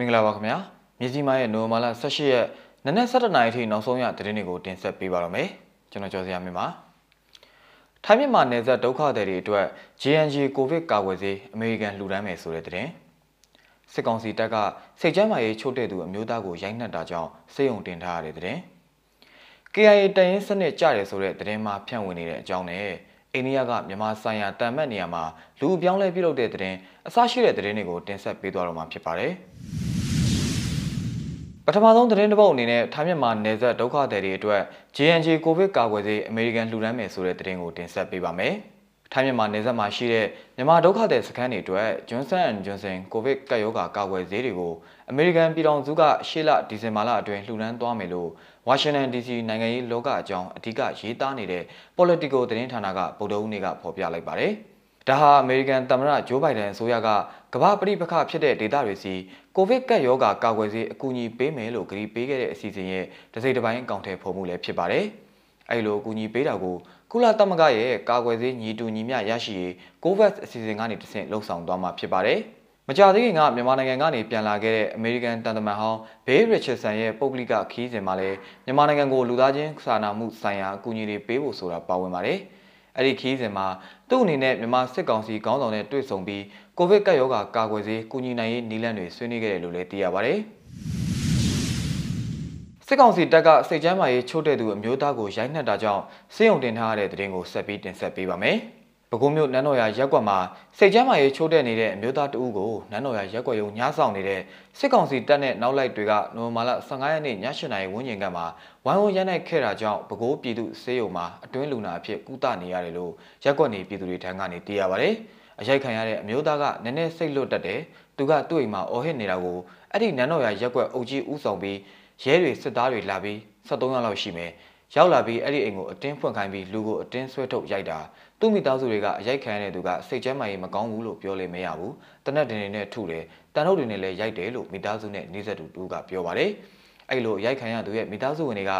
မင်္ဂလာပါခင်ဗျာမြစီမားရဲ့နိုဝင်ဘာလ18ရက်နနက်7:00နာရီထိနောက်ဆုံးရသတင်းတွေကိုတင်ဆက်ပေးပါရမယ်ကျွန်တော်ကျော်စရာမင်းပါထိုင်းမြန်မာနယ်စပ်ဒုက္ခသည်တွေအတွက် JNG ကိုဗစ်ကာကွယ်ဆေးအမေရိကန်လှူဒန်းမယ်ဆိုတဲ့သတင်းစစ်ကောင်စီတပ်ကစိတ်ကြမ်းမာရေးချို့တဲ့သူအမျိုးသားကိုရိုက်နှက်တာကြောင့်စေယုံတင်ထားရတဲ့သတင်း KIA တရင်စနစ်ကြတယ်ဆိုတဲ့သတင်းမှဖြန့်ဝေနေတဲ့အကြောင်းနဲ့အိန္ဒိယကမြန်မာဆိုင်ရာတန်မတ်နေရာမှာလူအပြောင်းလဲပြုလုပ်တဲ့သတင်းအစရှိတဲ့သတင်းတွေကိုတင်ဆက်ပေးသွားတော့မှာဖြစ်ပါတယ်။ ပထမဆုံးသတင်းတစ်ပုဒ်အနေနဲ့ထိုင်းမြန်မာနယ်စပ်ဒုက္ခသည်တွေအတွက် JNJ ကိုဗစ်ကာကွယ်ဆေးအမေရိကန်လှူဒန်းမယ်ဆိုတဲ့သတင်းကိုတင်ဆက်ပေးပါမယ်။ထိုင်းမြန်မာနယ်စပ်မှာရှိတဲ့မြန်မာဒုက္ခသည်စခန်းတွေအတွက် Johnson Johnson ကိုဗစ်ကပ်ရောဂါကာကွယ်ဆေးတွေကိုအမေရိကန်ပြည်ထောင်စုကရှေ့လဒီဇင်ဘာလအတွင်းလှူဒန်းသွားမယ်လို့ဝါရှင်တန် DC နိုင်ငံရေးလောကအကြောင်းအဓိကရေးသားနေတဲ့ Politico သတင်းဌာနကဗုဒ္ဓဦးနေ့ကဖော်ပြလိုက်ပါတယ်။ ဒါဟာအမေရိကန်သမ္မတဂျိုးဘိုင်ဒန်အစိုးရကကမ္ဘာပဋိပက္ခဖြစ်တဲ့ဒေသတွေစီကိုဗစ်ကပ်ရောဂါကာကွယ်ဆေးအကူအညီပေးမယ်လို့ကတိပေးခဲ့တဲ့အစီအစဉ်ရဲ့တစိမ့်တစ်ပိုင်းအကောင့်ထဲပေါ်မှုလည်းဖြစ်ပါတယ်။အဲဒီလိုအကူအညီပေးတာကိုကုလသမဂ္ဂရဲ့ကာကွယ်ဆေးညီတူညီမျှရရှိရေး COVAX အစီအစဉ်ကနေတဆင့်လှုပ်ဆောင်သွားမှာဖြစ်ပါတယ်။မကြာသေးခင်ကမြန်မာနိုင်ငံကနေပြန်လာခဲ့တဲ့အမေရိကန်တန်တမန်ဟောင်းဘေးရစ်ချတ်ဆန်ရဲ့ပုဂ္ဂလိကခီးစဉ်မှာလည်းမြန်မာနိုင်ငံကိုလူသားချင်းစာနာမှုဆိုင်ရာအကူအညီတွေပေးဖို့ဆိုတာပါဝင်ပါတယ်။အဲ့ဒီခီးစဉ်မှာ သူ့အနေနဲ့မြန်မာစစ်ကောင်စီခေါင်းဆောင်နဲ့တွေ့ဆုံပြီးကိုဗစ်ကပ်ရောဂါကာကွယ်ဆေးကူညီနိုင်ရေးနည်းလမ်းတွေဆွေးနွေးခဲ့တယ်လို့လည်းသိရပါတယ်စစ်ကောင်စီတပ်ကစိတ်ကြမ်းမာရေးချို့တဲ့သူအမျိုးသားကိုရိုက်နှက်တာကြောင့်စေယုံတင်ထားရတဲ့သတင်းကိုဆက်ပြီးတင်ဆက်ပေးပါမယ်။ ပဲခူးမြို့နန်းတော်ရရက်ကွက်မှာစိတ်ကြမ်းမာရေးချိုးတဲ့နေတဲ့အမျိုးသားတဦးကိုနန်းတော်ရရက်ကွက်ရုံညှားဆောင်နေတဲ့စစ်ကောင်စီတပ်နဲ့နောက်လိုက်တွေကနိုဝင်ဘာလ15ရက်နေ့ည8:00နာရီဝန်းကျင်ကမှဝိုင်းဝန်းရိုက်နှက်ခဲ့တာကြောင့်ပဲခူးပြည်သူစေယုံမှာအတွင်းလူနာအဖြစ်ကုသနေရတယ်လို့ရက်ကွက်နေပြည်သူတွေထံကနေသိရပါတယ်။အရိုက်ခံရတဲ့အမျိုးသားကနည်းနည်းစိတ်လွတ်တတ်တယ်။သူကသူ့အိမ်မှာအော်ဟစ်နေတာကိုအဲ့ဒီနန်းတော်ရရက်ကွက်အုပ်ကြီးဥဆောင်ပြီးရဲတွေစစ်သားတွေလာပြီး73ရောက်လောက်ရှိမယ်။ ရောက်လာပြီးအဲ့ဒီအိမ်ကိုအတင်းဖွင့်ခိုင်းပြီးလူကိုအတင်းဆွဲထုတ်ရိုက်တာသူ့မိသားစုတွေကအရိုက်ခံရတဲ့သူကစိတ်ကျမ်းမာရေးမကောင်းဘူးလို့ပြောလို့မရဘူးတနက်တင်နေနဲ့ထုတယ်တန်ထုတ်တွေနဲ့လည်းရိုက်တယ်လို့မိသားစုနဲ့နေဆက်သူတူကပြောပါတယ်အဲ့လိုရိုက်ခံရသူရဲ့မိသားစုဝင်တွေက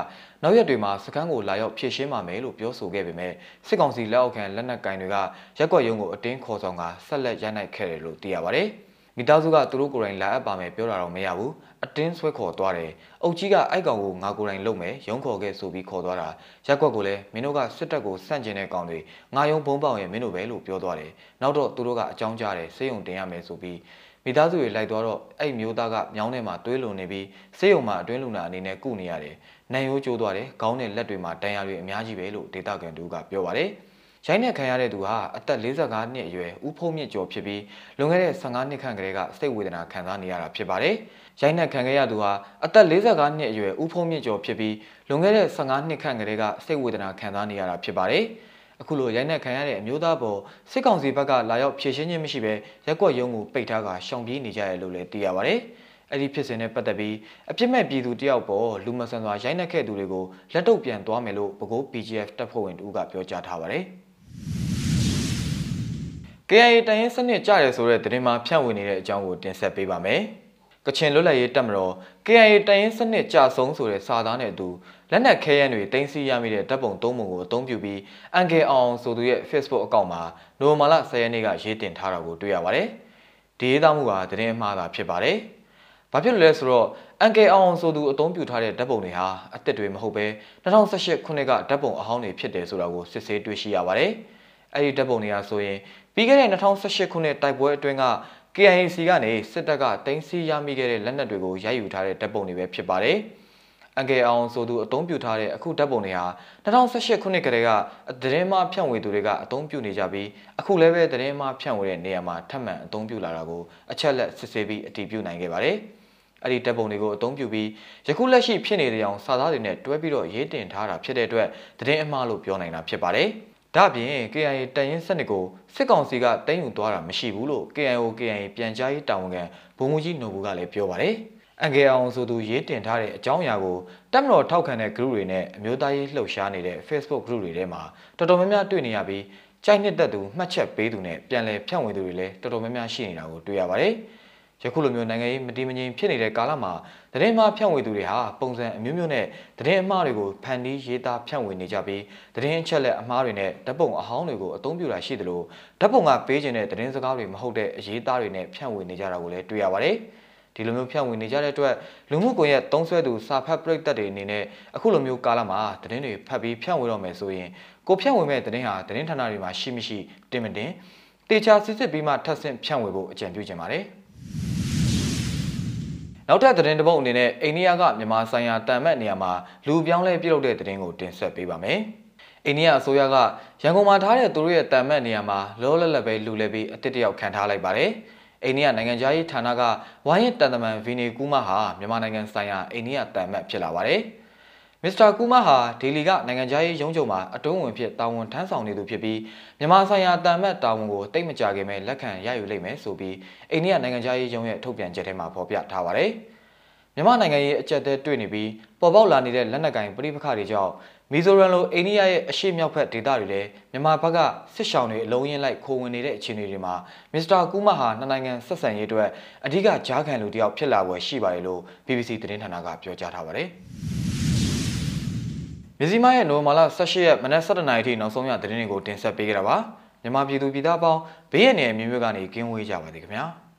နောက်ရက်တွေမှာစကန်းကိုလာရောက်ဖြည့်ရှင်းပါမယ်လို့ပြောဆိုခဲ့ပေမဲ့စစ်ကောင်စီလက်အောက်ခံလက်နက်ကင်တွေကရက်ွက်ရုံကိုအတင်းခေါ်ဆောင်ကဆက်လက်ရိုက်နှိုက်ခဲ့တယ်လို့သိရပါတယ်။ မိသားစုကသူတို့ကိုယ်တိုင်လာအပ်ပါမယ်ပြောတာတော့မရဘူးအတင်းဆွဲခေါ်သွားတယ်အုတ်ကြီးကအိုက်ကောင်ကိုငါကိုယ်တိုင်လုပ်မယ်ရုံးခေါ်ခဲ့ဆိုပြီးခေါ်သွားတာရက်ကွက်ကိုလည်းမင်းတို့ကစစ်တပ်ကိုစန့်ကျင်တဲ့ကောင်တွေငါယုံဘုံပေါင်ရဲ့မင်းတို့ပဲလို့ပြောသွားတယ်နောက်တော့သူတို့ကအကြောင်းကြားတယ်စေယုံတင်ရမယ်ဆိုပြီးမိသားစုတွေလိုက်သွားတော့အဲ့မျိုးသားကမြောင်းထဲမှာတွေးလုံနေပြီးစေယုံမှာအတွင်းလူနာအနေနဲ့ကုနေရတယ်။နန်ရိုးကျိုးသွားတယ်။ခေါင်းနဲ့လက်တွေမှာတန်ရာတွေအများကြီးပဲလို့ဒေတာကန်တူကပြောပါတယ်။ ရိုင်းနှက်ခံရတဲ့သူဟာအသက်45နှစ်အရွယ်ဦးဖုံးမြင့်ကျော်ဖြစ်ပြီးလွန်ခဲ့တဲ့15နှစ်ခန့်ကလေးကစိတ်ဝေဒနာခံစားနေရတာဖြစ်ပါတယ်။ရိုင်းနှက်ခံခဲ့ရသူဟာအသက်45နှစ်အရွယ်ဦးဖုံးမြင့်ကျော်ဖြစ်ပြီးလွန်ခဲ့တဲ့15နှစ်ခန့်ကလေးကစိတ်ဝေဒနာခံစားနေရတာဖြစ်ပါတယ်။အခုလိုရိုက်နှက်ခံရတဲ့အမျိုးသားပေါ်စစ်ကောင်စီဘက်ကလာရောက်ဖြည့်ရှင်းခြင်းမရှိဘဲရက်ကွက်ရုံးကိုပိတ်ထားကရှောင်ပြေးနေကြရလို့လည်းသိရပါတယ်။အဲ့ဒီဖြစ်စဉ်နဲ့ပတ်သက်ပြီးအပြစ်မဲ့ပြည်သူတယောက်ပေါ်လူမဆန်စွာရိုက်နှက်ခဲ့သူတွေကိုလက်တော့ပြန်သွားမယ်လို့ပဲခူး PGF တပ်ဖွဲ့ဝင်တို့ကပြောကြားထားပါတယ်။ KIA တရင်စနစ်ကြရဲဆိုတဲ့သတင်းမှဖြန့်ဝေနေတဲ့အကြောင်းကိုတင်ဆက်ပေးပါမယ်။ကချင်လွတ်လပ်ရေးတပ်မတော် KIA တရင်စနစ်ကြဆုံးဆိုတဲ့စာသားနဲ့အတူလက်နက်ခဲယမ်းတွေတင်စီရမိတဲ့တပ်ပုံသုံးပုံကိုအသုံးပြုပြီးအန်ကေအောင်ဆိုသူရဲ့ Facebook အကောင့်မှာနိုဝင်ဘာလ10ရက်နေ့ကရေးတင်ထားတာကိုတွေ့ရပါတယ်။ဒီရေးသားမှုကသတင်းအမှားသာဖြစ်ပါတယ်။ဘာဖြစ်လို့လဲဆိုတော့အန်ကေအောင်ဆိုသူအသုံးပြုထားတဲ့ဓာတ်ပုံတွေဟာအစ်စ်တွေမဟုတ်ပဲ2018ခုနှစ်ကဓာတ်ပုံအဟောင်းတွေဖြစ်တယ်ဆိုတာကိုစစ်ဆေးတွေ့ရှိရပါတယ်။အဲဒီဓာတ်ပုံတွေဟာဆိုရင် ပြီးခဲ့တဲ့2018ခုနှစ်တိုက်ပွဲအတွင်းက KIC ကနေစစ်တပ်ကတင်စီရမိခဲ့တဲ့လက်နက်တွေကိုရိုက်ယူထားတဲ့တပ်ပုံတွေပဲဖြစ်ပါတယ်။အငယ်အောင်ဆိုသူအသုံးပြုထားတဲ့အခုတပ်ပုံတွေဟာ2018ခုနှစ်ကတည်းကသတင်းမှဖြန့်ဝေသူတွေကအသုံးပြုနေကြပြီးအခုလည်းပဲသတင်းမှဖြန့်ဝေတဲ့နေရာမှာထပ်မံအသုံးပြုလာတာကိုအချက်လက်စစ်ဆေးပြီးအတည်ပြုနိုင်ခဲ့ပါတယ်။အဲ့ဒီတပ်ပုံတွေကိုအသုံးပြုပြီးယခုလက်ရှိဖြစ်နေတဲ့အောင်စာသားတွေနဲ့တွဲပြီးတော့ရေးတင်ထားတာဖြစ်တဲ့အတွက်သတင်းအမှားလို့ပြောနိုင်တာဖြစ်ပါတယ်။ ဒါ့ပြင် KIA တရင်စနစ်ကိုစစ်ကောင်စီကတင်ယူသွားတာမရှိဘူးလို့ KIO KIA ပြန်ကြားရေးတာဝန်ခံဘုံမူကြီးနိုဘူးကလည်းပြောပါတယ်။အန်ကေအောင်ဆိုသူရေးတင်ထားတဲ့အကြောင်းအရာကိုတက်မတော်ထောက်ခံတဲ့ group တွေနဲ့အမျိုးသားရေးလှုပ်ရှားနေတဲ့ Facebook group တွေထဲမှာတော်တော်များများတွေ့နေရပြီးကြိုက်နှစ်သက်သူမှတ်ချက်ပေးသူနဲ့ပြန်လည်ဖြန့်ဝေသူတွေလည်းတော်တော်များများရှိနေတာကိုတွေ့ရပါတယ်။ ယခုလိုမျိုးနိုင်ငံရေးမတည်မငြိမ်ဖြစ်နေတဲ့ကာလမှာသတင်းမှားဖြန့်ဝေသူတွေဟာပုံစံအမျိုးမျိုးနဲ့သတင်းအမှားတွေကိုဖန်တီးရေးသားဖြန့်ဝေနေကြပြီးသတင်းအချက်လက်အမှားတွေနဲ့ဓာတ်ပုံအဟောင်းတွေကိုအသုံးပြုတာရှိသလိုဓာတ်ပုံကပေးခြင်းတဲ့သတင်းစကားတွေမဟုတ်တဲ့အရေးသားတွေနဲ့ဖြန့်ဝေနေကြတာကိုလည်းတွေ့ရပါတယ်။ဒီဒီလိုမျိုးဖြန့်ဝေနေကြတဲ့အတွက်လူမှုကွန်ရက်သုံးဆွဲသူစာဖတ်ပရိသတ်တွေအနေနဲ့အခုလိုမျိုးကာလမှာသတင်းတွေဖတ်ပြီးဖြန့်ဝေတော့မယ်ဆိုရင်ကိုဖြန့်ဝေမဲ့သတင်းဟာသတင်းဌာနတွေမှာရှိမရှိတင်မတင်တေချာစစ်စစ်ပြီးမှထပ်ဆင့်ဖြန့်ဝေဖို့အကြံပြုချင်ပါတယ် နောက်ထပ်သတင်းတစ်ပုဒ်အနေနဲ့အိန္ဒိယကမြန်မာဆိုင်ရာတန်မတ်နေရာမှာလူပြောင်းလဲပြုလုပ်တဲ့သတင်းကိုတင်ဆက်ပေးပါမယ်။အိန္ဒိယအစိုးရကရန်ကုန်မှာထားတဲ့သူတို့ရဲ့တန်မတ်နေရာမှာလောလတ်လက်ပဲလူလဲပြီးအတစ်တယောက်ခံထားလိုက်ပါတယ်။အိန္ဒိယနိုင်ငံသားရေးဌာနကဝိုင်းရဲ့တန်တမန်ဗီနီကူမာဟာမြန်မာနိုင်ငံဆိုင်ရာအိန္ဒိယတန်မတ်ဖြစ်လာပါတယ်။ မစ္စတာကူမာဟာဒေလီကနိုင်ငံသားရေးရုံးချုပ်မှာအတွင်းဝင်ဖြစ်တာဝန်ထမ်းဆောင်နေသူဖြစ်ပြီးမြန်မာဆိုင်ရာတန်မတ်တာဝန်ကိုတိတ်မကြခင်မဲ့လက်ခံရယူလိမ့်မယ်ဆိုပြီးအိန္ဒိယနိုင်ငံသားရေးရုံးရဲ့ထုတ်ပြန်ချက်ထဲမှာဖော်ပြထားပါတယ်။မြန်မာနိုင်ငံရေးအကြက်တဲတွေ့နေပြီးပေါ်ပေါက်လာနေတဲ့လက်နက်ကင်ပြိပခါတွေကြောင့်မီဇိုရမ်လိုအိန္ဒိယရဲ့အရှေ့မြောက်ဘက်ဒေသတွေလည်းမြန်မာဘက်ကစစ်ရှောင်းတွေအလုံးရင်းလိုက်ခိုးဝင်နေတဲ့အခြေအနေတွေမှာမစ္စတာကူမာဟာနှစ်နိုင်ငံဆက်ဆံရေးအတွက်အဓိကကြားခံလူတစ်ယောက်ဖြစ်လာပွဲရှိပါတယ်လို့ BBC သတင်းဌာနကပြောကြားထားပါတယ်။ မြစီမရဲ့နိုဝင်ဘာလ18ရက်မနက်7:00နာရီထိနောက်ဆုံးရသတင်းတွေကိုတင်ဆက်ပေးကြတာပါမြန်မာပြည်သူပြည်သားပေါင်းဘေးရန်ရဲ့မျိုးမျိုးကနေကင်းဝေးကြပါသည်ခင်ဗျာ။